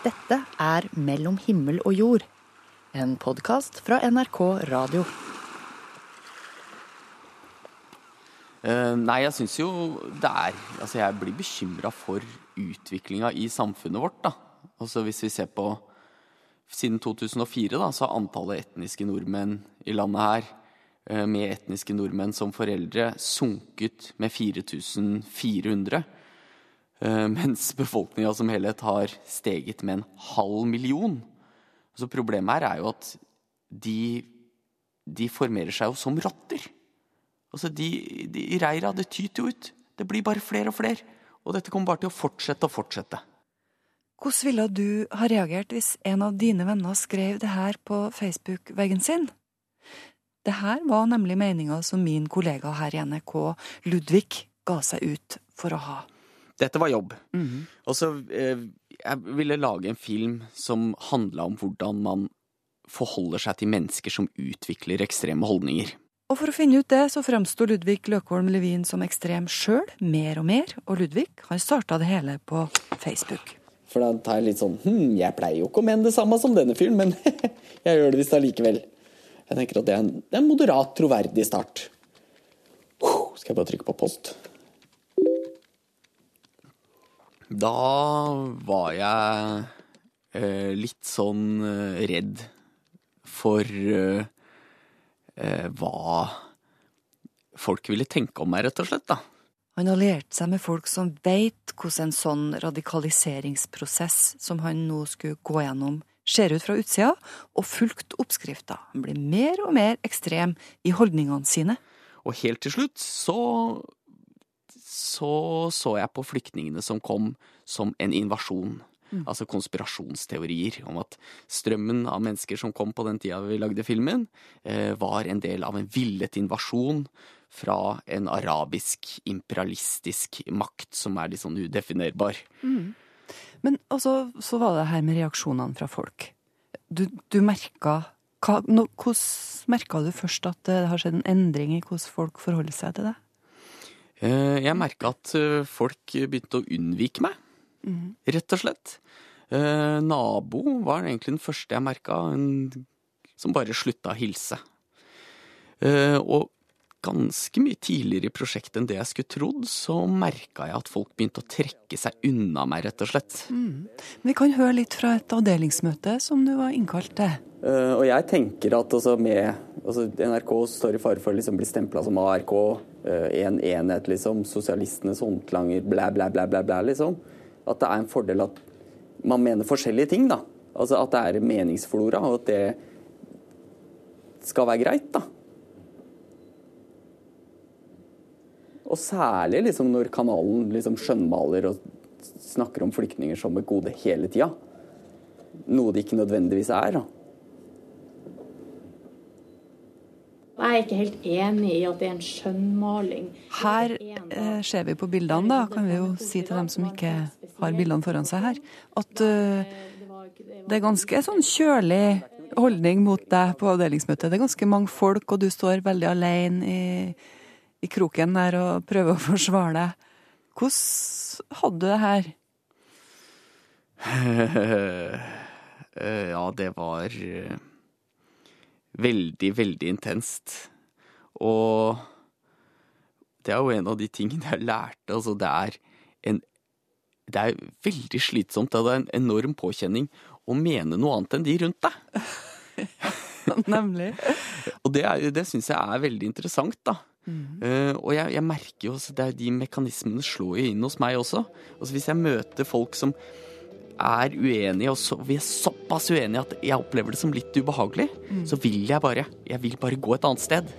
Dette er Mellom himmel og jord, en podkast fra NRK Radio. Uh, nei, jeg syns jo det er Altså, jeg blir bekymra for utviklinga i samfunnet vårt, da. Altså hvis vi ser på Siden 2004 da, så har antallet etniske nordmenn i landet her uh, med etniske nordmenn som foreldre sunket med 4400. eh, Mens befolkninga som helhet har steget med en halv million. Så problemet her er jo at de, de formerer seg jo som rotter. Altså, de, de reira, det tyter jo ut. Det blir bare flere og flere. Og dette kommer bare til å fortsette og fortsette. Hvordan ville du ha reagert hvis en av dine venner skrev det her på Facebook-veggen sin? Det her var nemlig meninga som min kollega her i NRK, Ludvig, ga seg ut for å ha. Dette var jobb. Og så eh, Jeg ville lage en film som handla om hvordan man forholder seg til mennesker som utvikler ekstreme holdninger. Og for å finne ut det, så fremsto Ludvig Løkholm Levin som ekstrem sjøl, mer og mer, og Ludvig han starta det hele på Facebook. For da tar jeg litt sånn Hm, jeg pleier jo ikke å mene det samme som denne fyren, men jeg gjør det visst allikevel. Jeg tenker at det er en, det er en moderat troverdig start. Skal jeg bare trykke på post? Da var jeg eh, litt sånn eh, redd for eh, eh, hva folk ville tenke om meg, rett og slett, da. Han allierte seg med folk som veit hvordan en sånn radikaliseringsprosess som han nå skulle gå gjennom, ser ut fra utsida, og fulgte oppskrifta. Han ble mer og mer ekstrem i holdningene sine. Og helt til slutt så så så jeg på flyktningene som kom som en invasjon. Altså konspirasjonsteorier om at strømmen av mennesker som kom på den tida vi lagde filmen, eh, var en del av en villet invasjon fra en arabisk imperialistisk makt som er litt sånn udefinerbar. Men altså, så var det her med reaksjonene fra folk. Du, du merka Hvordan merka du først at det har skjedd en endring i hvordan folk forholder seg til det? Eh, Jeg merka at eh, folk begynte å unnvike meg, rett og slett. Eh, Nabo var egentlig den første jeg merka som bare slutta å hilse. Eh, Og ganske mye tidligere i prosjektet enn det jeg skulle trodd, så merka jeg at folk begynte å trekke seg unna meg, rett og slett. Vi kan høre litt fra et avdelingsmøte som du var innkalt til. Eh, og jeg tenker at altså med altså NRK står i fare for å liksom bli stempla som ARK, en enhet, liksom. Sosialistenes håndklanger, blæ, blæ, blæ, blæ, blæ, liksom. At det er en fordel at man mener forskjellige ting, da. Altså at det er meningsflora, og at det skal være greit, da. Og særlig liksom når kanalen liksom skjønnmaler og snakker om flyktninger som et gode hele tida. Noe det ikke nødvendigvis er. da. Jeg er ikke helt enig i at det er en skjønnmaling. Her eh, ser vi på bildene, da, kan vi jo si til dem som ikke har bildene foran seg her, at uh, det er ganske sånn kjølig holdning mot deg på avdelingsmøtet. Det er ganske mange folk, og du står veldig alene i, i kroken der og prøver å forsvare deg. Hvordan hadde du det her? Eh, Ja, det var eh, veldig, veldig intenst. Og det er jo en av de tingene jeg lærte. Altså, det er en Det er veldig slitsomt. Det er en enorm påkjenning å mene noe annet enn de rundt deg. Nemlig. Og det, er- det syns jeg er veldig interessant, da. Eh, og jeg, jeg merker jo også det er De mekanismene slår jo inn hos meg også. Altså Hvis jeg møter folk som er uenige, og så, vi er såpass uenige at jeg opplever det som litt ubehagelig, så vil jeg bare Jeg vil bare gå et annet sted.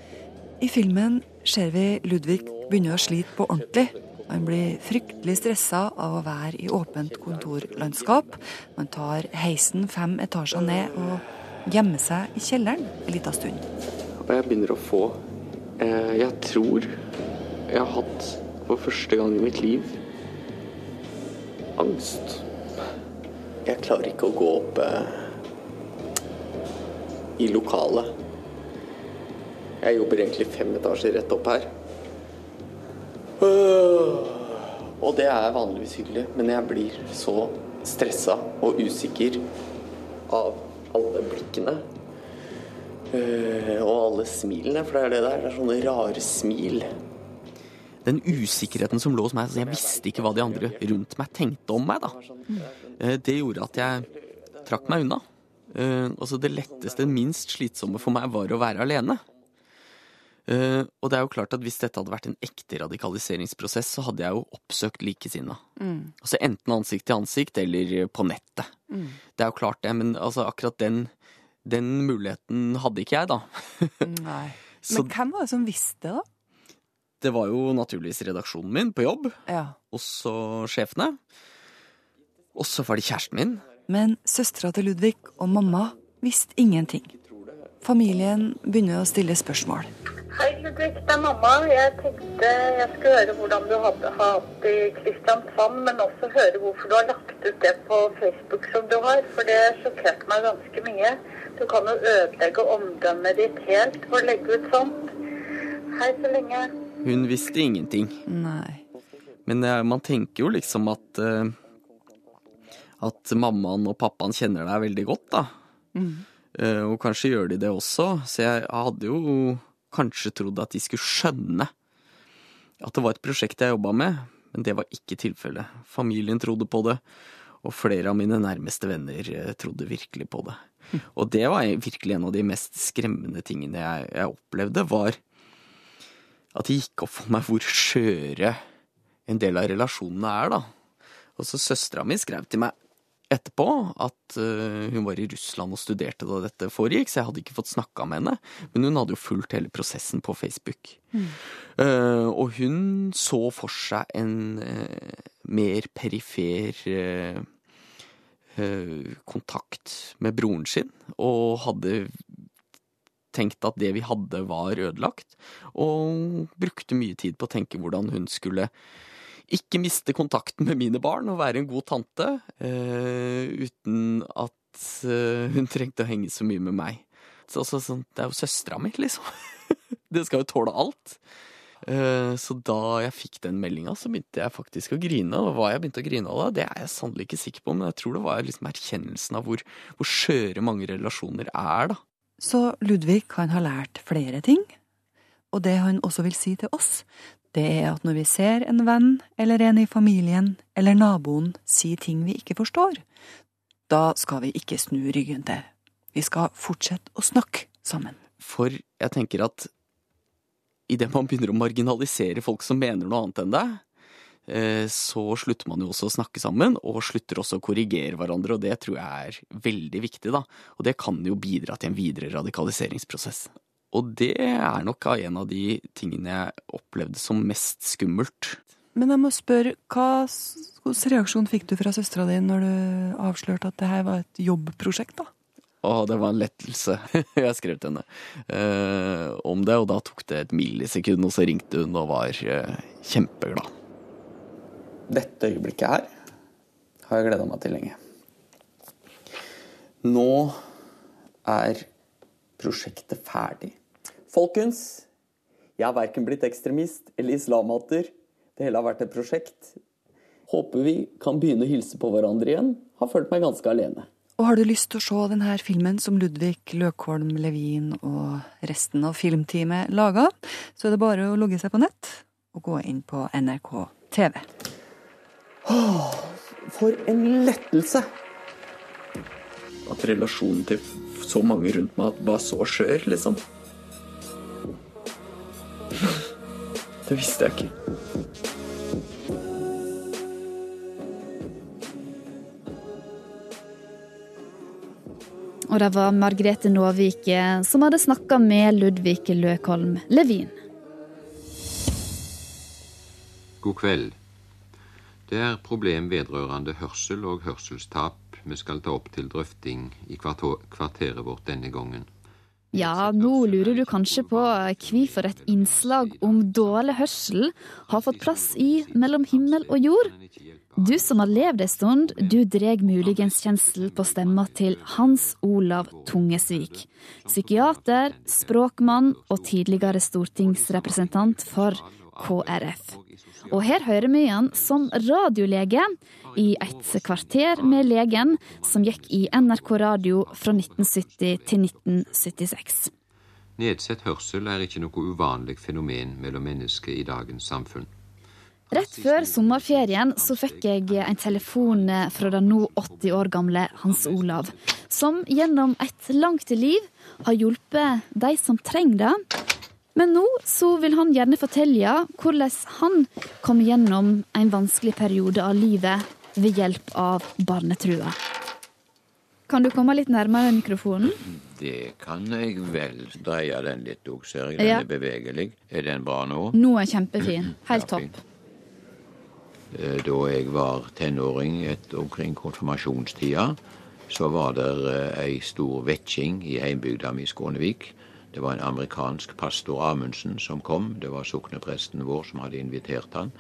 I filmen ser vi Ludvig begynne å slite på ordentlig. Han blir fryktelig stressa av å være i åpent kontorlandskap. Man tar heisen fem etasjer ned og gjemmer seg i kjelleren en liten stund. Og jeg begynner å få eh, Jeg tror jeg har hatt for første gang i mitt liv angst. Jeg klarer ikke å gå opp eh, i lokalet. Jeg jobber egentlig fem etasjer rett opp her. Øh, Og det er vanligvis hyggelig, men jeg blir så stressa og usikker av alle blikkene. Eh, og alle smilene, for det er det der. Det er sånne rare smil. Den usikkerheten som lå hos meg, så jeg visste ikke hva de andre rundt meg tenkte om meg, da. Eh, det gjorde at jeg trakk meg unna. Eh, altså det letteste, minst slitsomme for meg, var å være alene. Uh, og det er jo klart at hvis dette hadde vært en ekte radikaliseringsprosess, så hadde jeg jo oppsøkt likesinna. Mm. Altså enten ansikt til ansikt eller på nettet. Mm. Det er jo klart det, men altså akkurat den, den muligheten hadde ikke jeg, da. Nei. Men hvem var det som visste det, da? Det var jo naturligvis redaksjonen min på jobb. Ja. Også sjefene. Og så var det kjæresten min. Men søstera til Ludvig og mamma visste ingenting. Familien begynner å stille spørsmål. Hei, Ludvig. Det er mamma. Jeg tenkte jeg skulle høre hvordan du hadde hatt det i Kristiansand, men også høre hvorfor du har lagt ut det på Facebook som du har. For det sjokkerte meg ganske mye. Du kan jo ødelegge omdømmet ditt helt for å legge ut sånt. Hei så lenge. Hun visste ingenting. Nei. Men uh, man tenker jo liksom at uh, at mammaen og pappaen kjenner deg veldig godt, da. Mm. Uh, og kanskje gjør de det også. Så jeg hadde jo kanskje trodd at de skulle skjønne at det var et prosjekt jeg jobba med, men det var ikke tilfellet. Familien trodde på det, og flere av mine nærmeste venner eh, trodde virkelig på det. Og det var virkelig en av de mest skremmende tingene jeg, jeg opplevde, var at det gikk opp for meg hvor skjøre en del av relasjonene er, da. Og så søstera mi skrev til meg etterpå at uh, hun var i Russland og studerte da dette foregikk, så jeg hadde ikke fått snakka med henne. Men hun hadde jo fulgt hele prosessen på Facebook. Mm. Uh, og hun så for seg en uh, mer perifer kontakt med broren sin, og hadde tenkt at det vi hadde var ødelagt, og brukte mye tid på å tenke hvordan hun skulle ikke miste kontakten med mine barn og være en god tante uh, uten at uh, hun trengte å henge så mye med meg. Så, så, så, det er jo søstera mi, liksom. det skal jo tåle alt. Uh, så da jeg fikk den meldinga, så begynte jeg faktisk å grine. Og hva jeg begynte å grine av da, det er jeg sannelig ikke sikker på, men jeg tror det var liksom erkjennelsen av hvor, hvor skjøre mange relasjoner er, da. Så Ludvig kan ha lært flere ting, og det han også vil si til oss, det er at når vi ser en venn eller en i familien eller naboen si ting vi ikke forstår, da skal vi ikke snu ryggen til. Vi skal fortsette å snakke sammen. For jeg tenker at idet man begynner å marginalisere folk som mener noe annet enn deg, eh, så slutter man jo også å snakke sammen, og slutter også å korrigere hverandre, og det tror jeg er veldig viktig, da. Og det kan jo bidra til en videre radikaliseringsprosess. Og det er nok en av de tingene jeg opplevde som mest skummelt. Men jeg må spørre, hva slags reaksjon fikk du fra søstera di når du avslørte at det her var et jobbprosjekt, da? Å, det var en lettelse. jeg skrev til henne eh, om det, og da tok det et millisekund, og så ringte hun og var eh, kjempeglad. Dette øyeblikket her har jeg gleda meg til lenge. Nå er prosjektet ferdig. Folkens, jeg har verken blitt ekstremist eller islamhater. Det hele har vært et prosjekt. Håper vi kan begynne å hilse på hverandre igjen. Har følt meg ganske alene. Og har du lyst til å se denne filmen som Ludvig Løkholm Levin og resten av filmteamet laga, så er det bare å logge seg på nett og gå inn på NRK TV. Åh, for en lettelse! At relasjonen til så mange rundt meg var så skjør, liksom. Det visste jeg ikke. Og det var Margrethe Nåvik som hadde snakka med Ludvig Løkholm Levin. God kveld. Det er problem vedrørende hørsel og hørselstap vi skal ta opp til drøfting i kvarteret vårt denne gangen. Ja, nå lurer du kanskje på hvorfor et innslag om dårlig hørsel har fått plass i Mellom himmel og jord. Du som har levd ei stund, du dreg muligens kjensel på stemma til Hans Olav Tungesvik. Psykiater, språkmann og tidligere stortingsrepresentant for KrF. Og her hører vi han som radiolege i et kvarter med legen som gikk i NRK radio fra 1970 til 1976. Nedsett hørsel er ikke noe uvanlig fenomen mellom mennesker i dagens samfunn. Rett før sommerferien så fikk jeg en telefon fra den nå 80 år gamle Hans Olav, som gjennom et langt liv har hjulpet de som trenger det. Men nå så vil han gjerne fortelle hvordan han kom gjennom en vanskelig periode av livet ved hjelp av barnetrua. Kan du komme litt nærmere mikrofonen? Det kan jeg vel. Dreie den litt òg, ser jeg. Den Ja. er bevegelig. Er den bra nå? Nå er kjempefin. Helt topp. Eh, Da jeg var tenåring et, omkring konfirmasjonstida, så var det ei stor vekking i heimbygda mi Skånevik. Det var en amerikansk pastor Amundsen som kom. Det var soknepresten vår som hadde invitert han.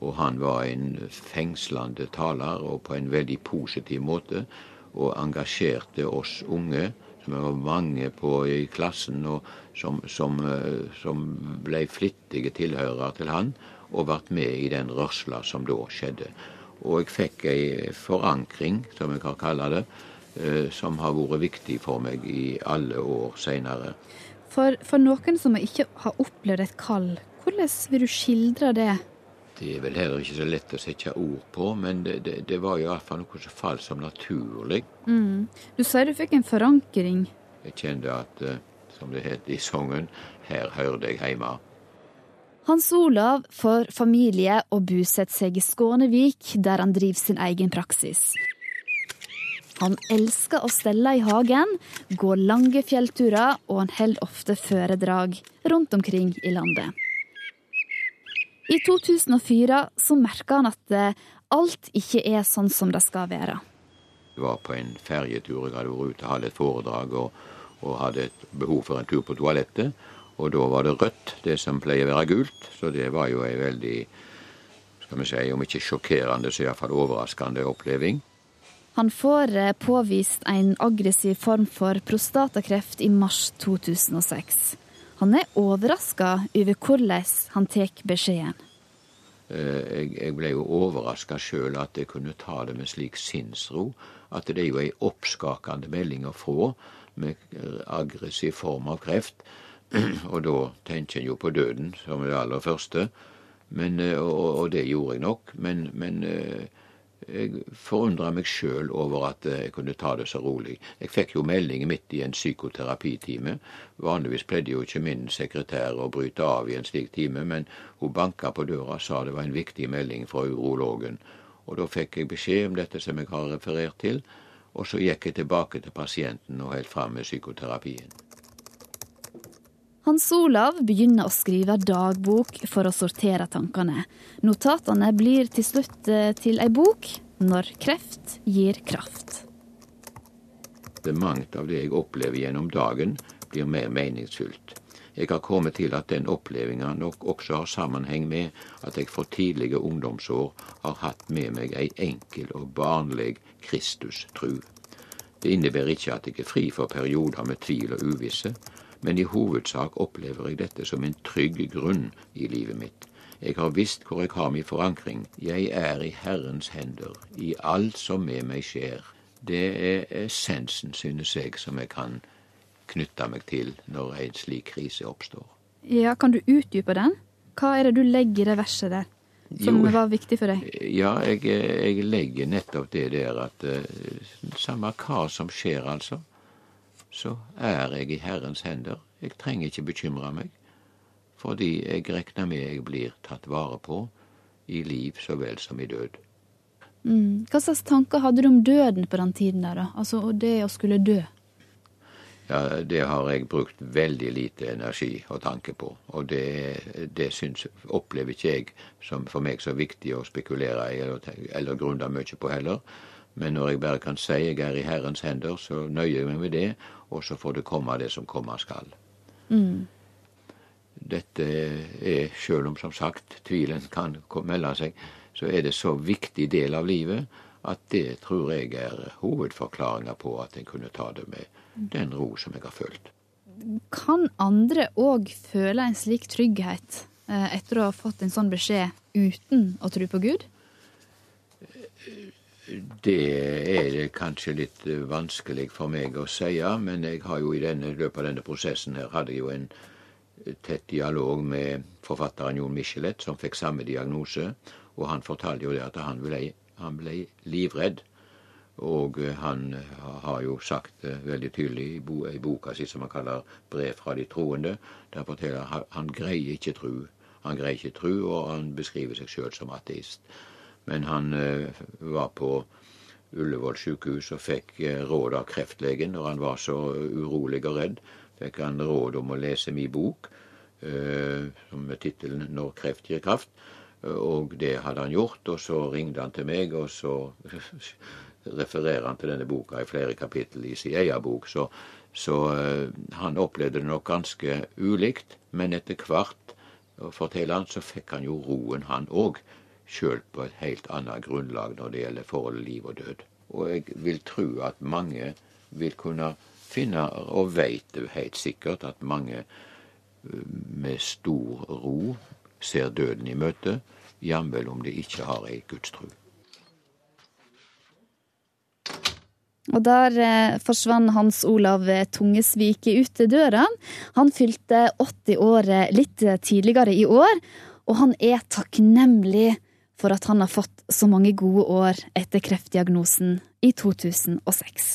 Og han var en fengslende taler, og på en veldig positiv måte. Og engasjerte oss unge, som var mange på i klassen, og som, som, eh, som ble flittige tilhørere til han, og ble med i den rørsla som da skjedde. Og jeg fikk ei forankring, som jeg kan kalle det, som har vært viktig for meg i alle år seinere. For, for noen som ikke har opplevd et kall, hvordan vil du skildre det? Det er vel heller ikke så lett å sette ord på, men det, det, det var i hvert fall noe som falt som naturlig. Mm. Du sier du fikk en forankring. Jeg kjente at, eh, som det het i sangen, her hørte jeg hjemme. Hans Olav får familie og bosetter seg i Skånevik, der han driver sin egen praksis. Han elsker å stelle i hagen, gå lange fjellturer, og han holder ofte foredrag rundt omkring i landet. I 2004 så merka han at eh, alt ikke er sånn som det skal være. Jeg var på en ferjetur, jeg hadde vært ute og hadde et foredrag og, og hadde et behov for en tur på toalettet. Og da var det rødt, det som pleier å være gult. Så det var jo ei veldig, skal vi si, om ikke sjokkerende, så iallfall overraskende oppleving. Han får eh, påvist en aggressiv form for prostatakreft i mars 2006. Han er overraska over hvordan han tar beskjeden. Eh, Jeg, ble jo overraska sjøl at jeg kunne ta det med slik sinnsro. At det er jo ei oppskakende melding å få med aggressiv form av kreft. Og da tenker en jo på døden som det aller første. Men, eh, og, og det gjorde jeg nok. Men, men eh, jeg forundra meg sjøl over at eh, jeg kunne ta det så rolig. Jeg fikk jo melding midt i en psykoterapitime. Vanligvis pleide jo ikke min sekretær å bryte av i en slik time, men hun banka på døra og sa det var en viktig melding fra urologen. Og da fikk jeg beskjed om dette som jeg har referert til, og så gikk jeg tilbake til pasienten og helt fram med psykoterapien. Hans Olav begynner å skrive dagbok for å sortere tankene. Notatene blir til slutt eh, til ei bok når kreft gir kraft. Det mangt av det jeg opplever gjennom dagen, blir mer meningsfylt. Jeg har kommet til at den opplevelsen nok også har sammenheng med at jeg for tidlige ungdomsår har hatt med meg ei enkel og barnlig Kristustru. Det innebærer ikke at jeg er fri for perioder med tvil og uvisse, men i hovedsak opplever jeg dette som en trygg grunn i livet mitt. Jeg har visst hvor jeg har min forankring. Jeg er i Herrens hender, i alt som med meg skjer. Det er essensen, synes jeg, som jeg kan knytte meg til når en slik krise oppstår. Ja, Kan du utdype den? Hva er det du legger i det verset der, som Jo. var viktig for deg? Ja, jeg, jeg legger nettopp det der at uh, samme hva som skjer, altså, så er jeg i Herrens hender. Jeg trenger ikke bekymre meg, fordi jeg regner med jeg blir tatt vare på i liv så vel som i død. Mm. Hva slags tanker hadde du om døden på den tiden der, da? Altså det å skulle dø? Ja, Det har jeg brukt veldig lite energi og tanke på. Og det, det syns, opplever ikke jeg som for meg så viktig å spekulere i eller, eller grunne mye på heller. Men når jeg bare kan si jeg er i Herrens hender, så nøyer jeg meg med det, og så får det komme det som komme skal. Mm. Dette er, selv om som sagt tvilen kan melde seg, så er det så viktig del av livet at det tror jeg er hovedforklaringa på at jeg kunne ta det med den ro som jeg har følt. Kan andre òg føle en slik trygghet eh, etter å ha fått en sånn beskjed uten å tro på Gud? Det er kanskje litt eh, vanskelig for meg å si, men jeg har jo i denne, løpet av denne prosessen her hadde jo en eh, tett dialog med forfatteren Jon Michelet, som fikk samme diagnose. Og han fortalte jo det at han ble, han ble livredd. Og eh, han har jo sagt det veldig tydelig i, bo, i boka si som han kaller 'Brev fra de troende'. Der forteller han han greier ikke tru. Han greier ikke tru, og han beskriver seg sjøl som ateist. Men han uh, var på Ullevål sykehus og fikk uh, råd av kreftlegen når han var så urolig og redd. Fikk han råd om å lese min bok uh, med tittelen 'Når kreft gir kraft'. Og det hadde han gjort, og så ringte han til meg, og så refererer han til denne boka i flere kapittel i sin egen bok. Så, så han opplevde det nok ganske ulikt, men etter hvert, forteller han, så fikk han jo roen, han òg sjøl på et helt annet grunnlag når det gjelder forholdet liv og død. Og jeg vil tro at mange vil kunne finne, og veit helt sikkert, at mange med stor ro ser døden i møte, jamvel om de ikke har ei gudstru. Og der eh, forsvant Hans Olav Tungesvik ut døra. Han fylte 80 år litt tidligere i år, og han er takknemlig for at han har fått så mange gode år etter kreftdiagnosen i 2006.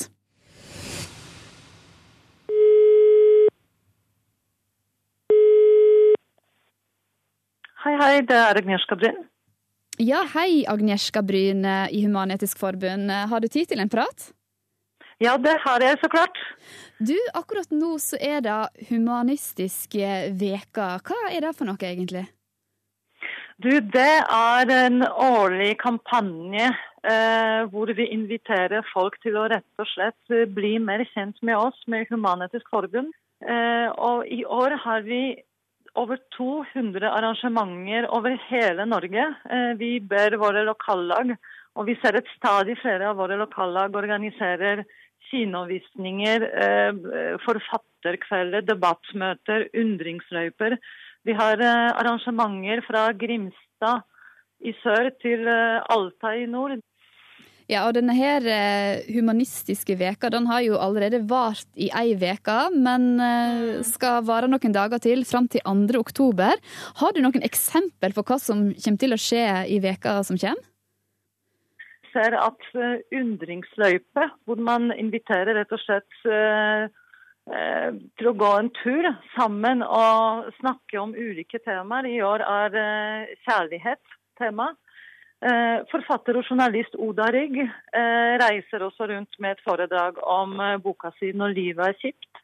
Hei, hei, det er Agnieszka Bryn. Ja, hei, Agnieszka Bryn i Human-Etisk Forbund. Har du tid til en prat? Ja, det har jeg så klart. Du, akkurat nå så er det humanistiske veka. Hva er det for noe, egentlig? Du, det er en årlig kampanje eh, hvor vi inviterer folk til å rett og slett bli mer kjent med oss, med Human-Etisk Forbund. Eh, og i år har vi over 200 arrangementer over hele Norge. Eh, vi ber våre lokallag, og vi ser at stadig flere av våre lokallag organiserer kinovisninger, eh, forfatterkvelder, debattmøter, undringsløyper. Vi har eh, arrangementer fra Grimstad i sør til eh, Alta i nord. Ja, og denne her humanistiske veka den har jo allerede vart i ei veke, men skal vare noen dager til, fram til 2. oktober. Har du noen eksempel på hva som kommer til å skje i veka som kommer? Jeg ser at undringsløype, hvor man inviterer rett og slett til å gå en tur sammen og snakke om ulike temaer. I år er kjærlighet tema. Forfatter og journalist Oda Rygg reiser også rundt med et foredrag om boka si 'Når livet er kjipt'.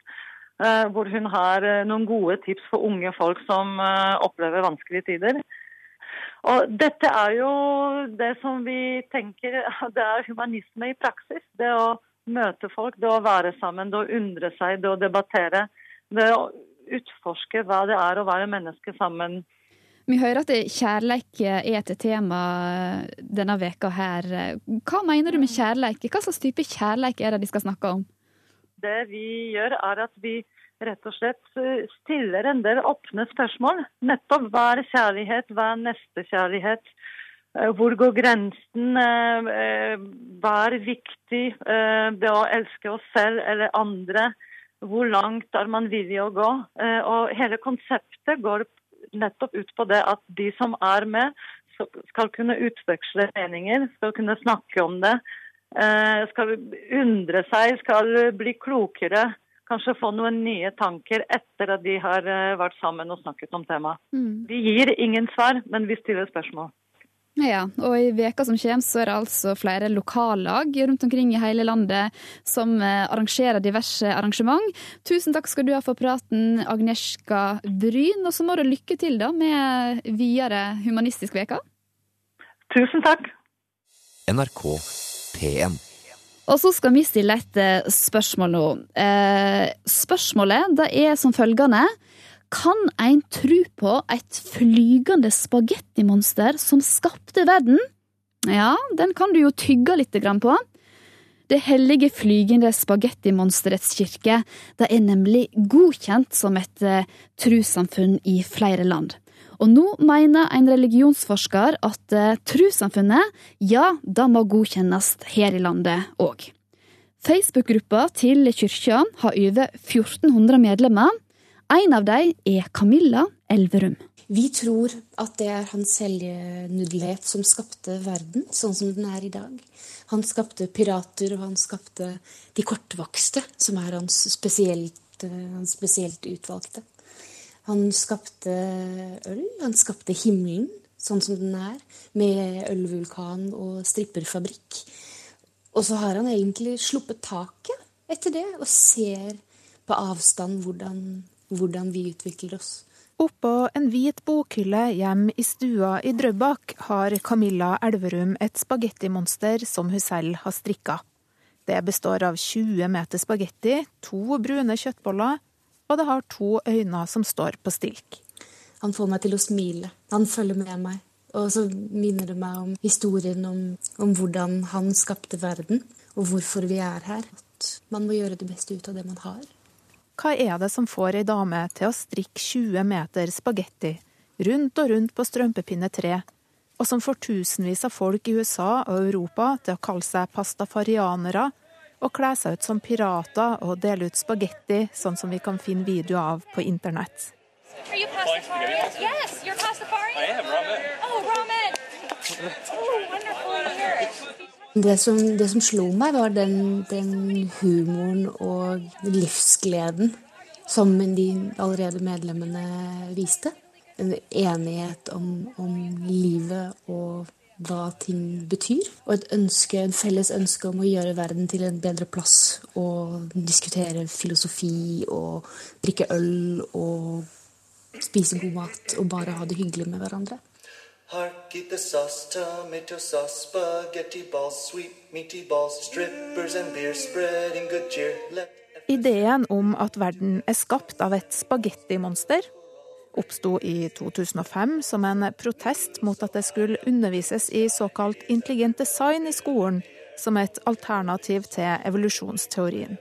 Hvor hun har noen gode tips for unge folk som opplever vanskelige tider. Og dette er jo det som vi tenker det er humanisme i praksis. Det å møte folk, det å være sammen, det å undre seg, det å debattere. Det å utforske hva det er å være menneske sammen. Vi hører at kjærleik er et tema denne veka her. Hva mener du med kjærleik? Hva slags type kjærleik er det de skal snakke om? Det vi gjør, er at vi rett og slett stiller en del åpne spørsmål. Nettopp hva er kjærlighet, hva er nestekjærlighet? Hvor går grensen? Hva er viktig? Det å elske oss selv eller andre? Hvor langt er man villig å gå? Og hele konseptet går nettopp ut på det at de som er med, skal kunne utveksle meninger, skal kunne snakke om det. Skal undre seg, skal bli klokere kanskje få noen nye tanker etter at de har vært sammen og snakket om temaet. Mm. Vi gir ingen svar, men vi stiller spørsmål. Ja, og i veka som kommer så er det altså flere lokallag rundt omkring i hele landet som arrangerer diverse arrangement. Tusen takk skal du ha for praten, Agnieszka Bryn. Og så må du lykke til da med videre humanistisk veka. Tusen takk. NRK P1. Og så skal vi stille et spørsmål nå. Eh, spørsmålet det er som følgende. Kan en tro på et flygende spagettimonster som skapte verden? Ja, den kan du jo tygge litt på. Det hellige flygende spagettimonsterets kirke det er nemlig godkjent som et uh, trossamfunn i flere land. Og nå mener en religionsforsker at eh, trossamfunnet, ja, det må godkjennes her i landet òg. Facebook-gruppa til kyrkja har over 1400 medlemmer. En av dem er Camilla Elverum. Vi tror at det er hans selvnuddelhet som skapte verden sånn som den er i dag. Han skapte pirater, og han skapte de kortvokste, som er hans spesielt, hans spesielt utvalgte. Han skapte øl, han skapte himmelen sånn som den er, med ølvulkan og stripperfabrikk. Og så har han egentlig sluppet taket etter det, og ser på avstand hvordan, hvordan vi utvikler oss. Oppå en hvit bokhylle hjemme i stua i Drøbak har Camilla Elverum et spagettimonster som hun selv har strikka. Det består av 20 meter spagetti, to brune kjøttboller og det har to øyne som står på stilk. Han får meg til å smile. Han følger med meg. Og så minner det meg om historien om, om hvordan han skapte verden, og hvorfor vi er her. At man må gjøre det beste ut av det man har. Hva er det som får ei dame til å strikke 20 meter spagetti rundt og rundt på strømpepinne 3, og som får tusenvis av folk i USA og Europa til å kalle seg pastafarianere og kle seg ut som pirater og dele ut spagetti, sånn som vi kan finne videoer av på internett. Det som, det som, slo meg, var den, den, humoren og livsgleden som de allerede medlemmene viste. En enighet om, om livet og hva ting betyr. Og et ønske, en felles ønske om å gjøre verden til en bedre plass. Og diskutere filosofi og drikke øl og spise god mat og bare ha det hyggelig med hverandre. Hark, eat the sauce, tomato sauce, spaghetti balls, sweet meaty balls, strippers and beer, spreading good cheer. Ideen om at verden er skapt av et spagettimonster oppsto i 2005 som en protest mot at det skulle undervises i såkalt intelligent design i skolen, som et alternativ til evolusjonsteorien.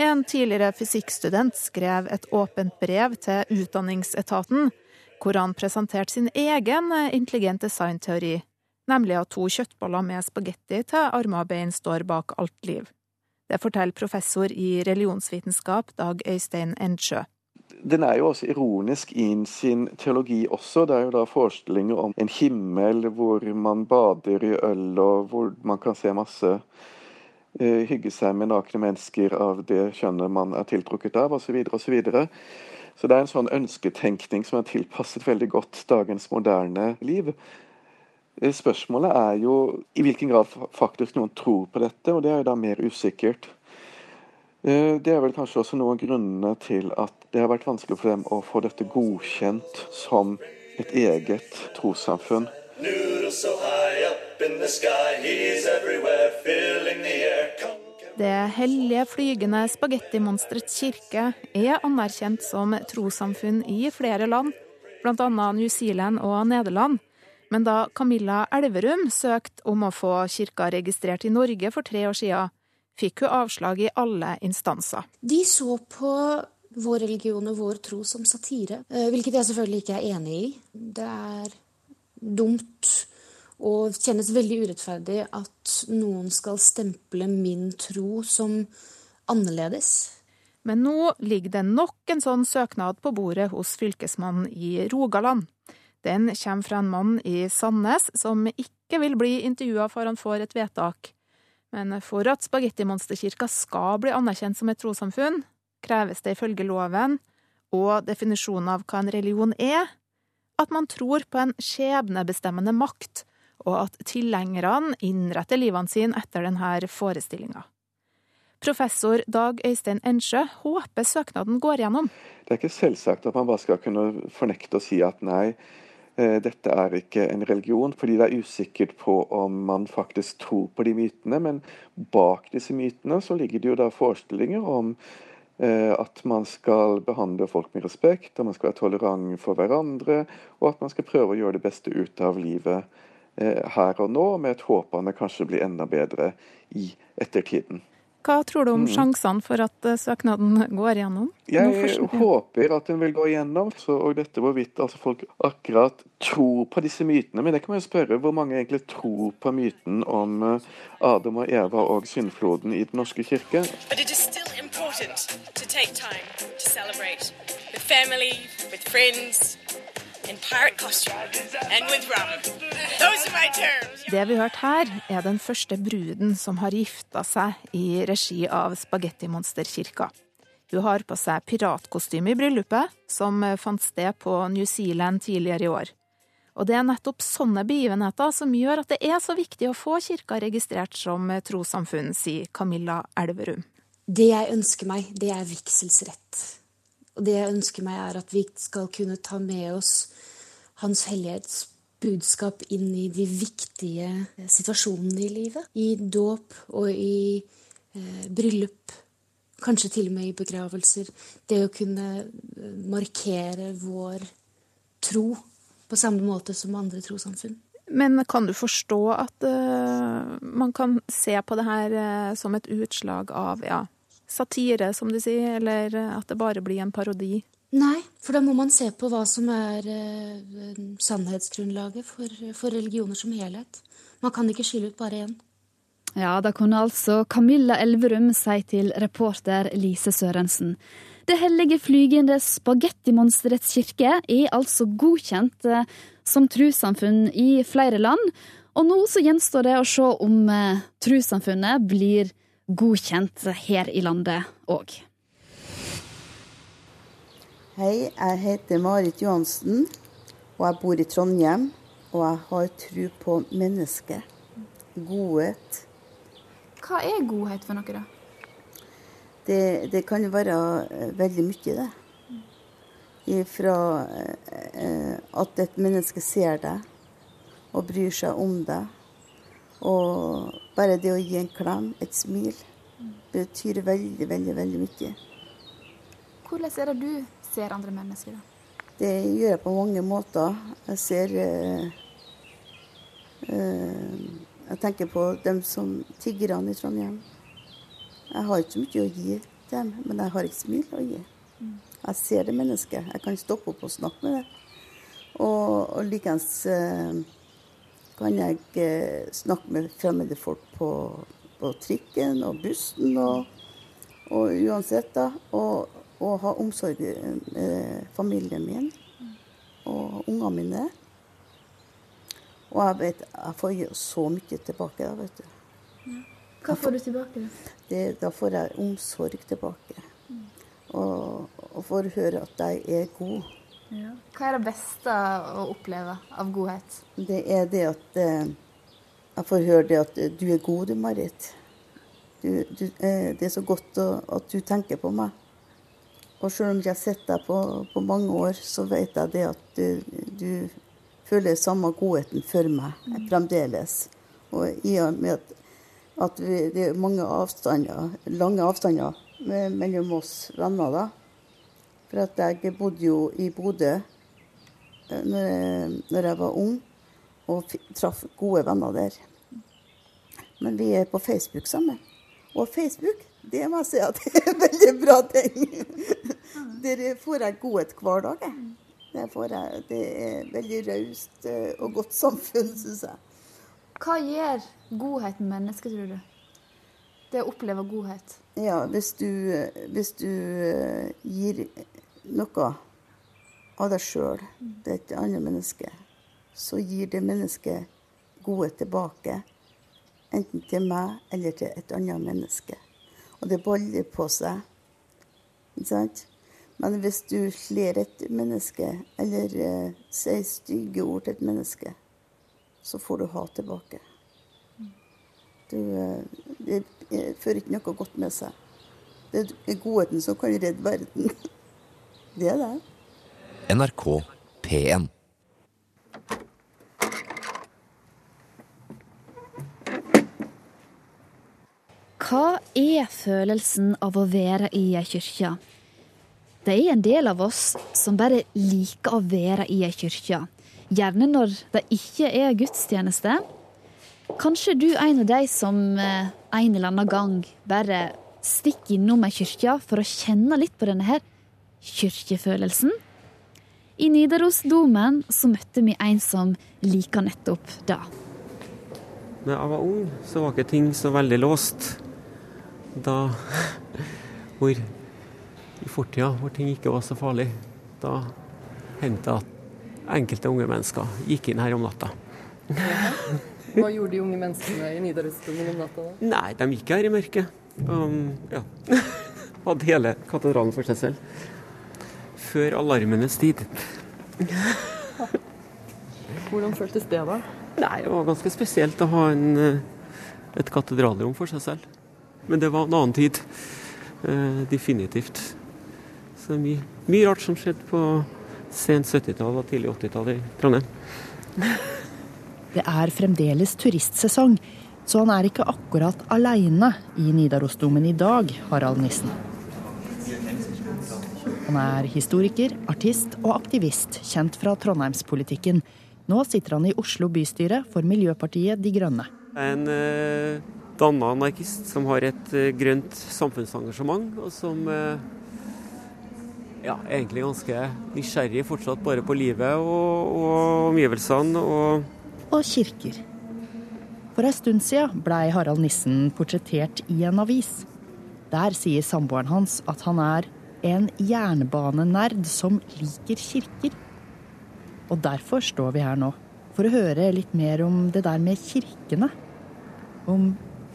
En tidligere fysikkstudent skrev et åpent brev til Utdanningsetaten, hvor han presenterte sin egen intelligent design-teori, nemlig at to kjøttboller med spagetti til armer og bein står bak alt liv. Det forteller professor i religionsvitenskap Dag Øystein Endsjø den er jo også ironisk i sin teologi også. Det er jo da forestillinger om en himmel hvor man bader i øl, og hvor man kan se masse uh, hygge seg med nakne mennesker av det kjønnet man er tiltrukket av, osv. osv. Så, det er en sånn ønsketenkning som er tilpasset veldig godt dagens moderne liv. Eh, spørsmålet er jo i hvilken grad faktisk noen tror på dette, og det er jo da mer usikkert. Eh, det er vel kanskje også noen grunnene til at det har vært vanskelig for dem å få dette godkjent som et eget trossamfunn. Det hellige flygende spagettimonsterets kirke er anerkjent som trossamfunn i flere land, bl.a. New Zealand og Nederland. Men da Camilla Elverum søkte om å få kirka registrert i Norge for tre år siden, fikk hun avslag i alle instanser. De så på vår religion og vår tro som satire, eh, hvilket jeg selvfølgelig ikke er enig i. Det er dumt og kjennes veldig urettferdig at noen skal stemple min tro som annerledes. Men nå ligger det nok en sånn søknad på bordet hos fylkesmannen i Rogaland. Den kommer fra en mann i Sandnes som ikke vil bli intervjua før han får et vedtak. Men for at Spagettimonsterkirka skal bli anerkjent som et trossamfunn, kreves det ifølge loven og definisjonen av hva en religion er, at man tror på en skjebnebestemmende makt, og at tilhengerne innretter livene sine etter denne forestillinga. Professor Dag Øystein Ensjø håper søknaden går gjennom. Det er ikke selvsagt at man bare skal kunne fornekte og si at nei, Eh, dette er ikke en religion, fordi det er usikkert på om man faktisk tror på de mytene. Men bak disse mytene så ligger det jo da forestillinger om eh, at man skal behandle folk med respekt, at man skal være tolerant for hverandre, og at man skal prøve å gjøre det beste ut av livet her og nå, med et håp om det kanskje blir enda bedre i ettertiden. Hva tror du om Mm. sjansene for at eh, søknaden går igjennom? Jeg håper at den vil gå igjennom. Så, og dette hvorvidt altså folk akkurat tror på disse mytene. Men det kan man jo spørre hvor mange egentlig tror på myten om eh, Adam og Eva og syndfloden i Den norske kirke. But it is still important to take time to celebrate with family, with friends, in pirate costume, and with rum. Those are my terms. Det vi hørte her, er den første bruden som har gifta seg i regi av Spagettimonsterkirka. Hun har på seg piratkostyme i bryllupet, som fant sted på New Zealand tidligere i år. Og det er nettopp sånne begivenheter som gjør at det er så viktig å få kirka registrert som trossamfunn, sier Camilla Elverum. Det jeg ønsker meg, det er vigselsrett. Og det jeg ønsker meg, er at vi skal kunne ta med oss Hans hellighets budskap inn i de viktige situasjonene i livet. I dåp og i eh, bryllup. Kanskje til og med i begravelser. Det å kunne eh, markere vår tro på samme måte som andre trossamfunn. Men kan du forstå at uh, man kan se på det her uh, som et utslag av ja, satire, som de sier, eller eh, at det bare blir en parodi? Nei, for da må man se på hva som er eh, sannhetsgrunnlaget for, for religioner som helhet. Man kan ikke skille ut bare én. Ja, det kunne altså Camilla Elverum si til reporter Lise Sørensen. Det hellige flygende spagettimonsterets kirke er altså godkjent eh, som trossamfunn i flere land, og nå så gjenstår det å se om eh, trossamfunnet blir godkjent her i landet òg. Hei, jeg heter Marit Johansen, og jeg bor i Trondheim. Og jeg har tro på mennesket. Godhet. Hva er godhet for noe, da? Det, det kan være eh, veldig mye, det. Ifra eh, at et menneske ser deg og bryr seg om deg. Og bare det å gi en klem, et smil, betyr veldig, veldig, veldig mye. Hvordan er det du ser andre mennesker, da? Det gjør jeg på mange måter. Jeg ser eh, eh, Jeg tenker på dem som tiggerne i Trondheim. Jeg har ikke mye å gi dem, men jeg har et smil å gi. Jeg ser det mennesket. Jeg kan stoppe opp og snakke med det. Og, og likeens eh, kan jeg eh, snakke med fremmede folk på, på trikken og bussen og, og uansett, da. Og, og ha omsorg med familien min og ungene mine. Og jeg vet, jeg får så mye tilbake da, vet du. Hva får du tilbake? da? Det, da får jeg omsorg tilbake. Og, og får høre at jeg er god. Ja. Hva er det beste å oppleve av godhet? Det er det at eh, jeg får høre det at du er god, du, Marit. Du, du, eh, det er så godt å, at du tenker på meg. Og selv om jeg har sett deg på, på mange år, så vet jeg det at du, du føler samme godheten for meg fremdeles. Og i og med at, at vi, det er mange avstander, lange avstander me- mellom oss venner, da. For at jeg bodde jo i Bodø eh, når jeg, når jeg var ung, og traff gode venner der. Men vi er på Facebook sammen. Og Facebook, det må jeg si at det er veldig bra ting. Der får jeg godhet hver dag. Det, får jeg, det er veldig raust eh, og godt samfunn, syns jeg. Hva gjør godhet med mennesket, tror du? Det å oppleve godhet. Ja, hvis du, hvis du eh, gir noe av deg sjøl til et annet menneske, så gir det mennesket godhet tilbake. Enten til meg eller til et annet menneske. Og det baller på seg. Ikke sant? Men hvis du slår et menneske, eller eh, sier stygge ord til et menneske, så får du ha tilbake. Du, eh, det eh, fører ikke noe godt med seg. Det er godheten som kan redde verden. Det er det. NRK P1. Hva er følelsen av å være i ei kirke? Det er en del av oss som bare liker å være i ei kirke. Gjerne når det ikke er gudstjeneste. Kanskje du er en av de som eh, en eller annen gang bare stikker innom ei kirke for å kjenne litt på denne her kirkefølelsen. I Nidarosdomen så møtte vi en som liker nettopp det. Da jeg var ung, så var ikke ting så veldig låst. Da hvor i fortida, hvor ting ikke var så farlig, da hendte det at enkelte unge mennesker gikk inn her om natta. Hva gjorde de unge menneskene i Nidarosdomen om natta da? Nei, de gikk her i mørket. Um, ja. Hadde hele katedralen for seg selv. Før alarmenes tid. Hvordan føltes det da? Nei, det var ganske spesielt å ha en, eh, et katedralrom for seg selv. Men det var en annen tid. Uh, definitivt. Så det er mye, mye rart som skjedde på sent 70-tall og tidlig 80-tall i Trondheim. Det er fremdeles turistsesong, så han er ikke akkurat aleine i Nidarosdomen i dag, Harald Nissen. Han er historiker, artist og aktivist, kjent fra trondheimspolitikken. Nå sitter han i Oslo bystyre for Miljøpartiet De Grønne. En eh, danna anarkist som har et eh, grønt samfunnsengasjement, og som eh, ja, egentlig ganske nysgjerrig fortsatt bare på livet og, og omgivelsene. Og, og kirker. For ei stund siden blei Harald Nissen portrettert i en avis. Der sier samboeren hans at han er en jernbanenerd som liker kirker. Og derfor står vi her nå, for å høre litt mer om det der med kirkene. Om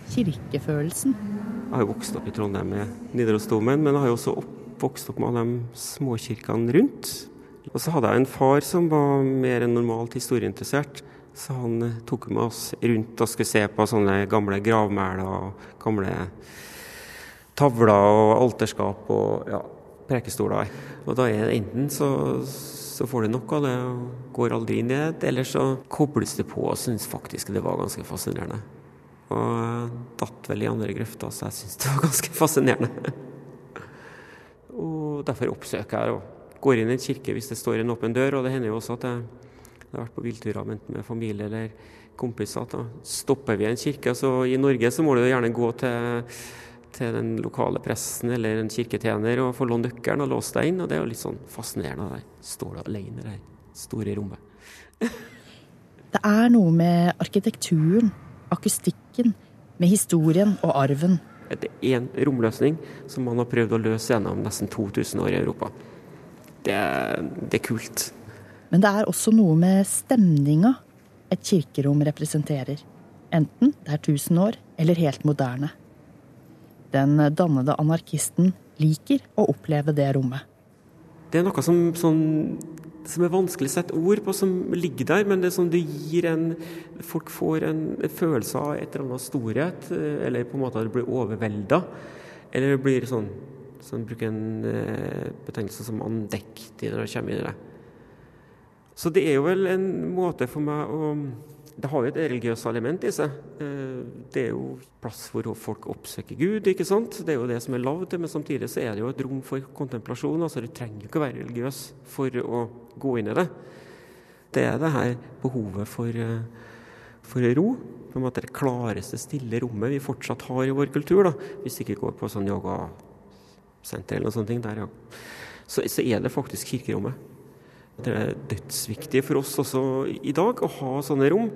kirkefølelsen. Jeg har jo vokst opp i Trondheim med Nidarosdomen, men jeg har jo også vokst opp med alle de småkirkene rundt. Og så hadde jeg en far som var mer enn normalt historieinteressert. Så han eh, tok med oss rundt og skulle se på sånne gamle gravmæler og gamle tavler og alterskap og ja, prekestoler. Og da er det enten så, så får du nok av det og går aldri inn i det, eller så kobles det på og syns faktisk det var ganske fascinerende. Og datt vel i andre grøfter, så jeg syns det var ganske fascinerende. og derfor oppsøker jeg og går inn i en kirke hvis det står en åpen dør, og det hender jo også at jeg jeg har vært på villturer med familie eller kompiser. Da stopper vi i en kirke. Så I Norge så må du gjerne gå til, til den lokale presten eller en kirketjener og få låne nøkkelen og låse deg inn. og Det er jo litt sånn fascinerende. Der står du alene i det store rommet. det er noe med arkitekturen, akustikken, med historien og arven. Det er én romløsning som man har prøvd å løse gjennom nesten 2000 år i Europa. Det, det er kult. Men det er også noe med stemninga et kirkerom representerer. Enten det er 1000 år eller helt moderne. Den dannede anarkisten liker å oppleve det rommet. Det er noe som, som, som er vanskelig å sette ord på, som ligger der, men det som det gir en Folk får en, følelse av et eller annet storhet, eller på en måte at det blir overvelda. Eller det blir sånn, sånn Bruker en eh, betegnelse som andektig når det kommer inn i det. Så det er jo vel en måte for meg å Det har jo et religiøst element i seg. Eh, det er jo plass hvor folk oppsøker Gud, ikke sant. Det er jo det som er lagd til, men samtidig så er det jo et rom for kontemplasjon. altså Du trenger jo ikke å være religiøs for å gå inn i det. Det er det her behovet for, eh, for ro. På en måte det klareste, stille rommet vi fortsatt har i vår kultur. da, Hvis vi ikke går på sånn yogasenter eller noe sånt. Der, ja. så, så er det faktisk kirkerommet. Det er dødsviktig for oss også i dag å ha sånne rom.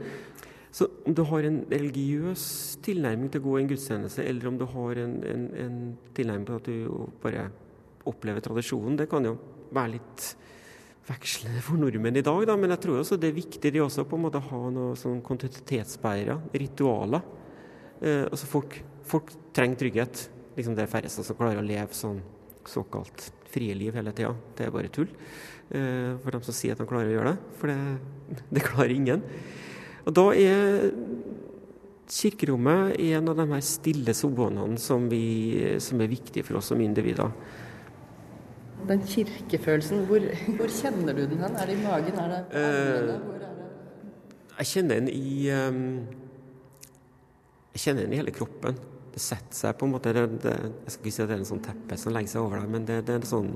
Så om du har en religiøs tilnærming til å gå i en gudstjeneste, eller om du har en, en, en tilnærming til at du bare opplever tradisjonen, det kan jo være litt vekslende for nordmenn i dag, da. men jeg tror også det er viktig de også på en måte ha noen sånn kontinuitetsbærere, ritualer. Eh, altså folk, folk, trenger trygghet. Liksom det er færreste som klarer å leve sånn såkalt frie liv hele tida. Det er bare tull. Eh, for dem som sier at de klarer å gjøre det. For det, det klarer ingen. Og da er kirkerommet en av de her stille sonene som, som, er viktige for oss som individer. Den kirkefølelsen, hvor, hvor, kjenner du den hen? Er det i magen? Er det? Hvor er det? Jeg kjenner den i um, Jeg kjenner den i hele kroppen. Det setter seg på en måte det, det, Jeg skal ikke si at det er en sånn teppe som legger seg over deg, men det, det er en sånn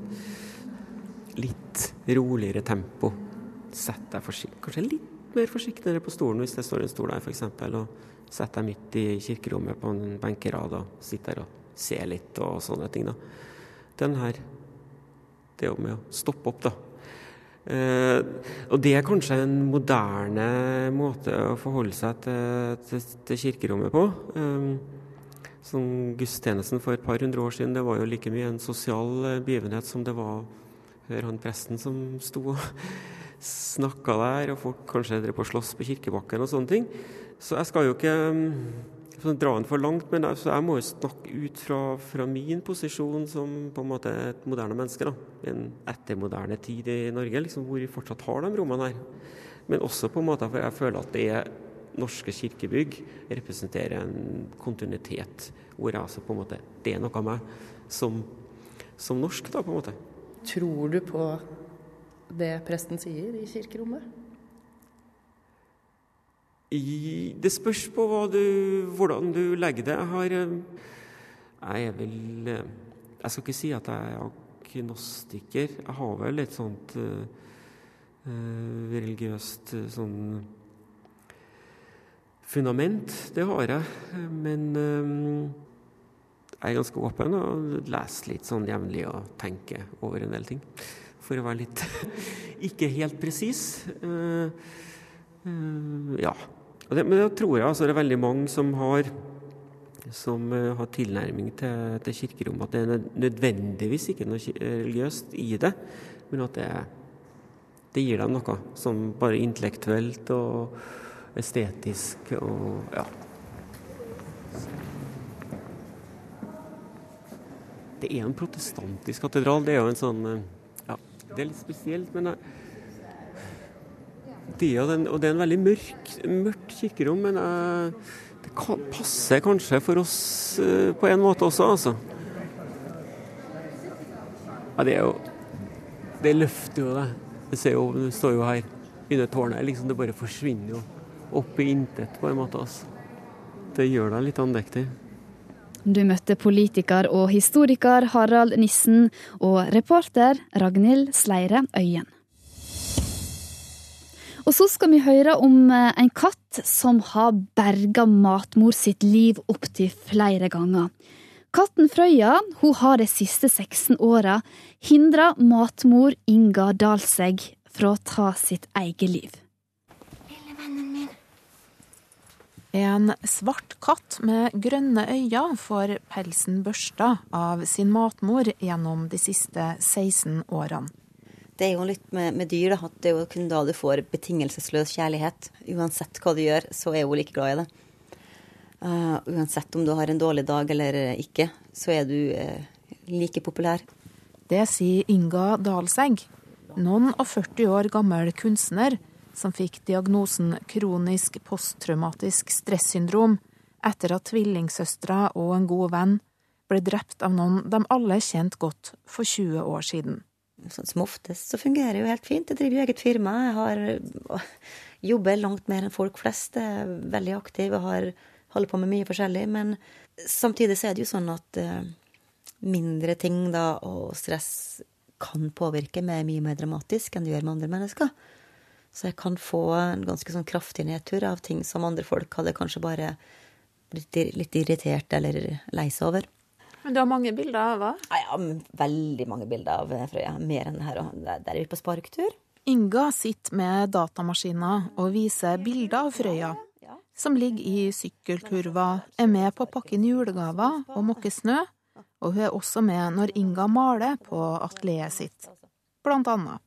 litt roligere tempo. Sett deg forsiktig, kanskje litt mer forsiktig på stolen hvis det står en stol der, f.eks. Og setter deg midt i kirkerommet på en benkerad og sitter der og ser litt og sånne ting. da. Den her Det med å stoppe opp, da. Eh, og det er kanskje en moderne måte å forholde seg til, til, til kirkerommet på. Eh, sånn Gudstjenesten for et par hundre år siden det var jo like mye en sosial eh, begivenhet som det var hør han presten som sto og snakka der, og folk kanskje drev på å slåss på kirkebakken og sånne ting. Så jeg skal jo ikke sånn, dra den for langt, men altså, jeg må jo snakke ut fra, fra, min posisjon som på en måte et moderne menneske. da, en ettermoderne tid i Norge, liksom, hvor vi fortsatt har de rommene her. Men også på en måte for jeg føler at det er norske kirkebygg representerer en kontinuitet, hvor jeg altså på en måte, det er noe av meg som, som norsk, da, på en måte. Tror du på det presten sier i kirkerommet? I, det spørs på du, hvordan du legger det. Jeg har eh, Jeg er vel eh, Jeg skal ikke si at jeg er agnostiker. Jeg har vel et sånt uh, religiøst sånn fundament. Det har jeg. Men um, jeg er ganske åpen og leser litt sånn jevnlig og tenker over en del ting. For å være litt ikke helt presis. Uh, uh, ja. Det, men det tror jeg altså, det er veldig mange som har, som, har tilnærming til, til kirkerommet. At det er nødvendigvis ikke noe religiøst i det, men at det, det gir dem noe som bare intellektuelt og estetisk og ja. Det er en protestantisk katedral. Det er jo en sånn eh, Ja, det er litt spesielt, men jeg det er en, og det er en veldig mørk, mørkt kirkerom, men uh, det kan, passer kanskje for oss på en måte også, altså. Ja, det er jo Det løfter jo det. Det, jo, du står jo her under tårnet. Liksom det bare forsvinner jo opp i intet, på en måte. altså. Det gjør deg litt andektig. Du møtte politiker og historiker Harald Nissen og reporter Ragnhild Sleire Øyen. Og så skal vi høre om eh, en katt som har berga matmor sitt liv opptil flere ganger. Katten Frøya hun har de siste 16 åra hindra matmor Inga Dalsegg fra å ta sitt eget liv. En svart katt med grønne øyne får pelsen børsta av sin matmor gjennom de siste 16 årene det er jo litt med, med, dyr da, at det er jo kun da du får betingelsesløs kjærlighet. Uansett hva du gjør, så er hun like glad i det. Uh, uansett om du har en dårlig dag eller ikke, så er du uh, like populær. Det sier Inga Dalsegg, noen og 40 år gammel kunstner som fikk diagnosen kronisk posttraumatisk stressyndrom etter at tvillingsøstera og en god venn ble drept av noen de alle kjente godt for 20 år siden sånn som oftest så fungerer det jo helt fint. Jeg driver jo eget firma. Jeg har jobber langt mer enn folk flest. Jeg er veldig aktiv og har, holder på med mye forskjellig. Men samtidig så er det jo sånn at uh, mindre ting da, og stress kan påvirke meg mye mer dramatisk enn det gjør med andre mennesker. Så jeg kan få en ganske sånn kraftig nedtur av ting som andre folk hadde kanskje bare blitt litt irritert eller lei seg over. Men du har mange bilder av hva? Ja, veldig mange bilder av Frøya. Mer enn her. Der er vi på sparktur. Inga sitter med datamaskiner og viser bilder av Frøya. Som ligger i sykkelkurva, er med på å pakke inn julegaver og måke snø. Og hun er også med når Inga maler på atelieret sitt, blant annet.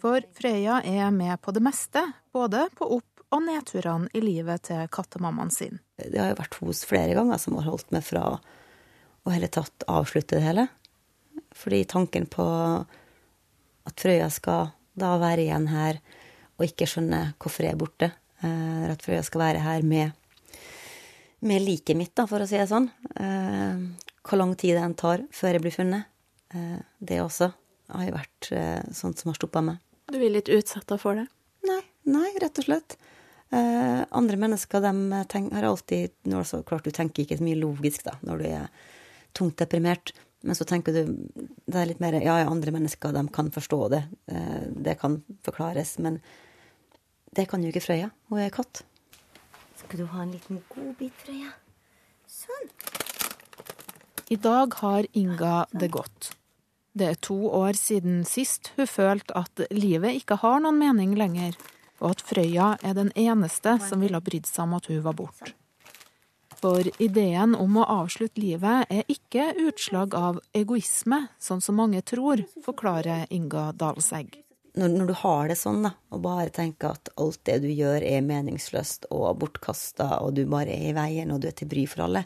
For Frøya er med på det meste, både på opp- og nedturene i livet til kattemammaen sin. Det har jo vært hos flere ganger som har holdt meg fra å hele tatt avslutte det hele. Fordi tanken på at Frøya skal da være igjen her og ikke skjønne hvorfor jeg er borte, eller at Frøya skal være her med, med liket mitt, da, for å si det sånn. Eh, hvor lang tid det enn tar før jeg blir funnet, eh, det også har jo vært sånt som har stoppa meg. Du blir litt utsatt for det? Nei, nei, rett og slett. andre mennesker de tenker, har alltid nå så Klart du tenker ikke så mye logisk da, når du er tungt deprimert. Men så tenker du det er litt mer Ja, ja, andre mennesker de kan forstå det. Eh, det kan forklares. Men Det kan jo ikke Frøya. Hun er katt. Skal du ha en liten godbit, Frøya? Sånn. I dag har Inga det godt. Det er to år siden sist hun følte at livet ikke har noen mening lenger, og at Frøya er den eneste som ville brydd seg om at hun var borte. For ideen om å avslutte livet er ikke utslag av egoisme, sånn som mange tror, forklarer Inga Dalsegg. Når, når, du har det sånn, da, og bare tenker at alt det du gjør er meningsløst og bortkasta, og du bare er i veien og du er til bry for alle,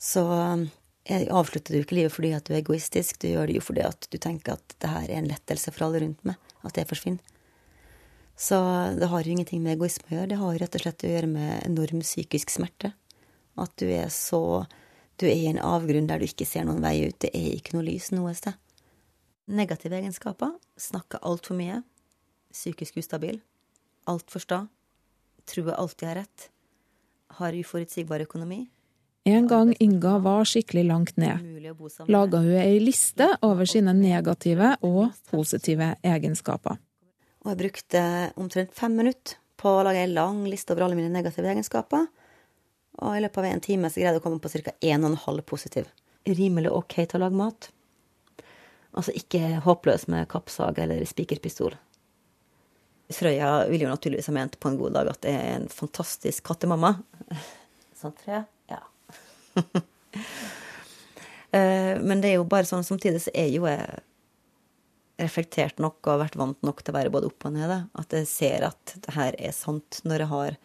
så avslutter du ikke livet fordi at du er egoistisk, du gjør det jo fordi at du tenker at det her er en lettelse for alle rundt meg, at jeg forsvinner. Så det har jo ingenting med egoisme å gjøre, det har rett og slett å gjøre med enorm psykisk smerte. At du er så Du er i en avgrunn der du ikke ser noen vei ut, det er ikke noe lys noe sted. Negative egenskaper snakker altfor mye, psykisk ustabil, altfor sta, tror jeg alltid har rett, har uforutsigbar økonomi, en gang Inga var skikkelig langt ned, laga hun ei liste over sine negative og positive egenskaper. Og jeg brukte omtrent fem minutter på å lage ei lang liste over alle mine negative egenskaper. Og i løpet av en time så greide jeg å komme på ca. 1,5 positiv. Rimelig OK til å lage mat. Altså ikke håpløs med kappsag eller spikerpistol. Frøya ville jo naturligvis ha ment på en god dag at det er en fantastisk kattemamma. Sant, Frøya? Eh, men det er jo bare sånn samtidig så er jo jeg reflektert nok og har vært vant nok til å være både opp og nede. At jeg ser at det her er sant når jeg, har,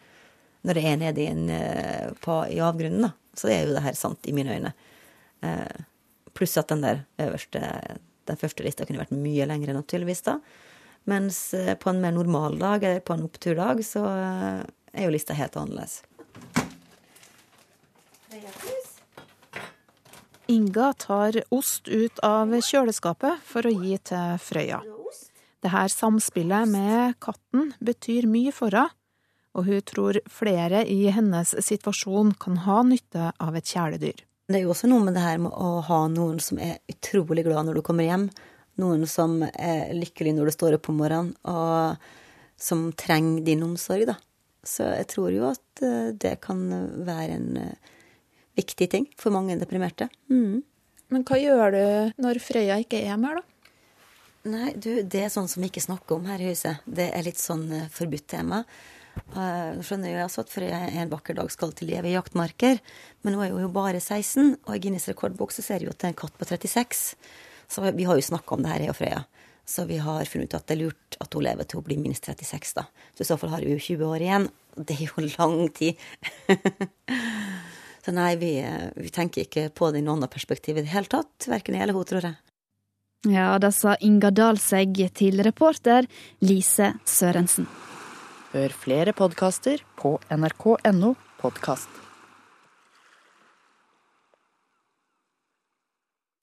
når jeg er nede i, en, eh, på, i avgrunnen. Da. Så er jo det her sant i mine øyne. Eh, pluss at den der øverste, den første lista kunne vært mye lengre, naturligvis. da. Mens på en mer normal dag, eller på en oppturdag, så er jo lista helt annerledes. Inga tar ost ut av kjøleskapet for å gi til Frøya. Dette samspillet med katten betyr mye for henne, og hun tror flere i hennes situasjon kan ha nytte av et kjæledyr. Det er jo også noe med det her med å ha noen som er utrolig glad når du kommer hjem. Noen som er lykkelig når du står opp om morgenen, og som trenger din omsorg, da. Så jeg tror jo at eh, det kan være en eh, viktig ting for mange deprimerte. Mm. Men hva gjør du når Frøya ikke er mer, da? Nei, du, det er sånn som vi ikke snakker om her i huset. Det er litt sånn uh, forbudt tema. Uh, skjønner jo altså at Frøya en vakker dag skal til leve i jaktmarker, men nå er hun jo bare 16, og i Guinness rekordbok så ser vi jo at det er en katt på 36. Så vi har jo snakka om det her, jeg og Frøya. Så vi har funnet ut at det er lurt at hun lever til hun blir minst 36, da. Så i så fall har hun jo 20 år igjen. Det er jo lang tid. Så nei, vi, vi tenker ikke på det i noen av perspektiv i det hele tatt. Verken jeg eller hun, tror jeg. Ja, det sa Inga Dalsegg til reporter Lise Sørensen. Hør flere podkaster på nrk.no podkast.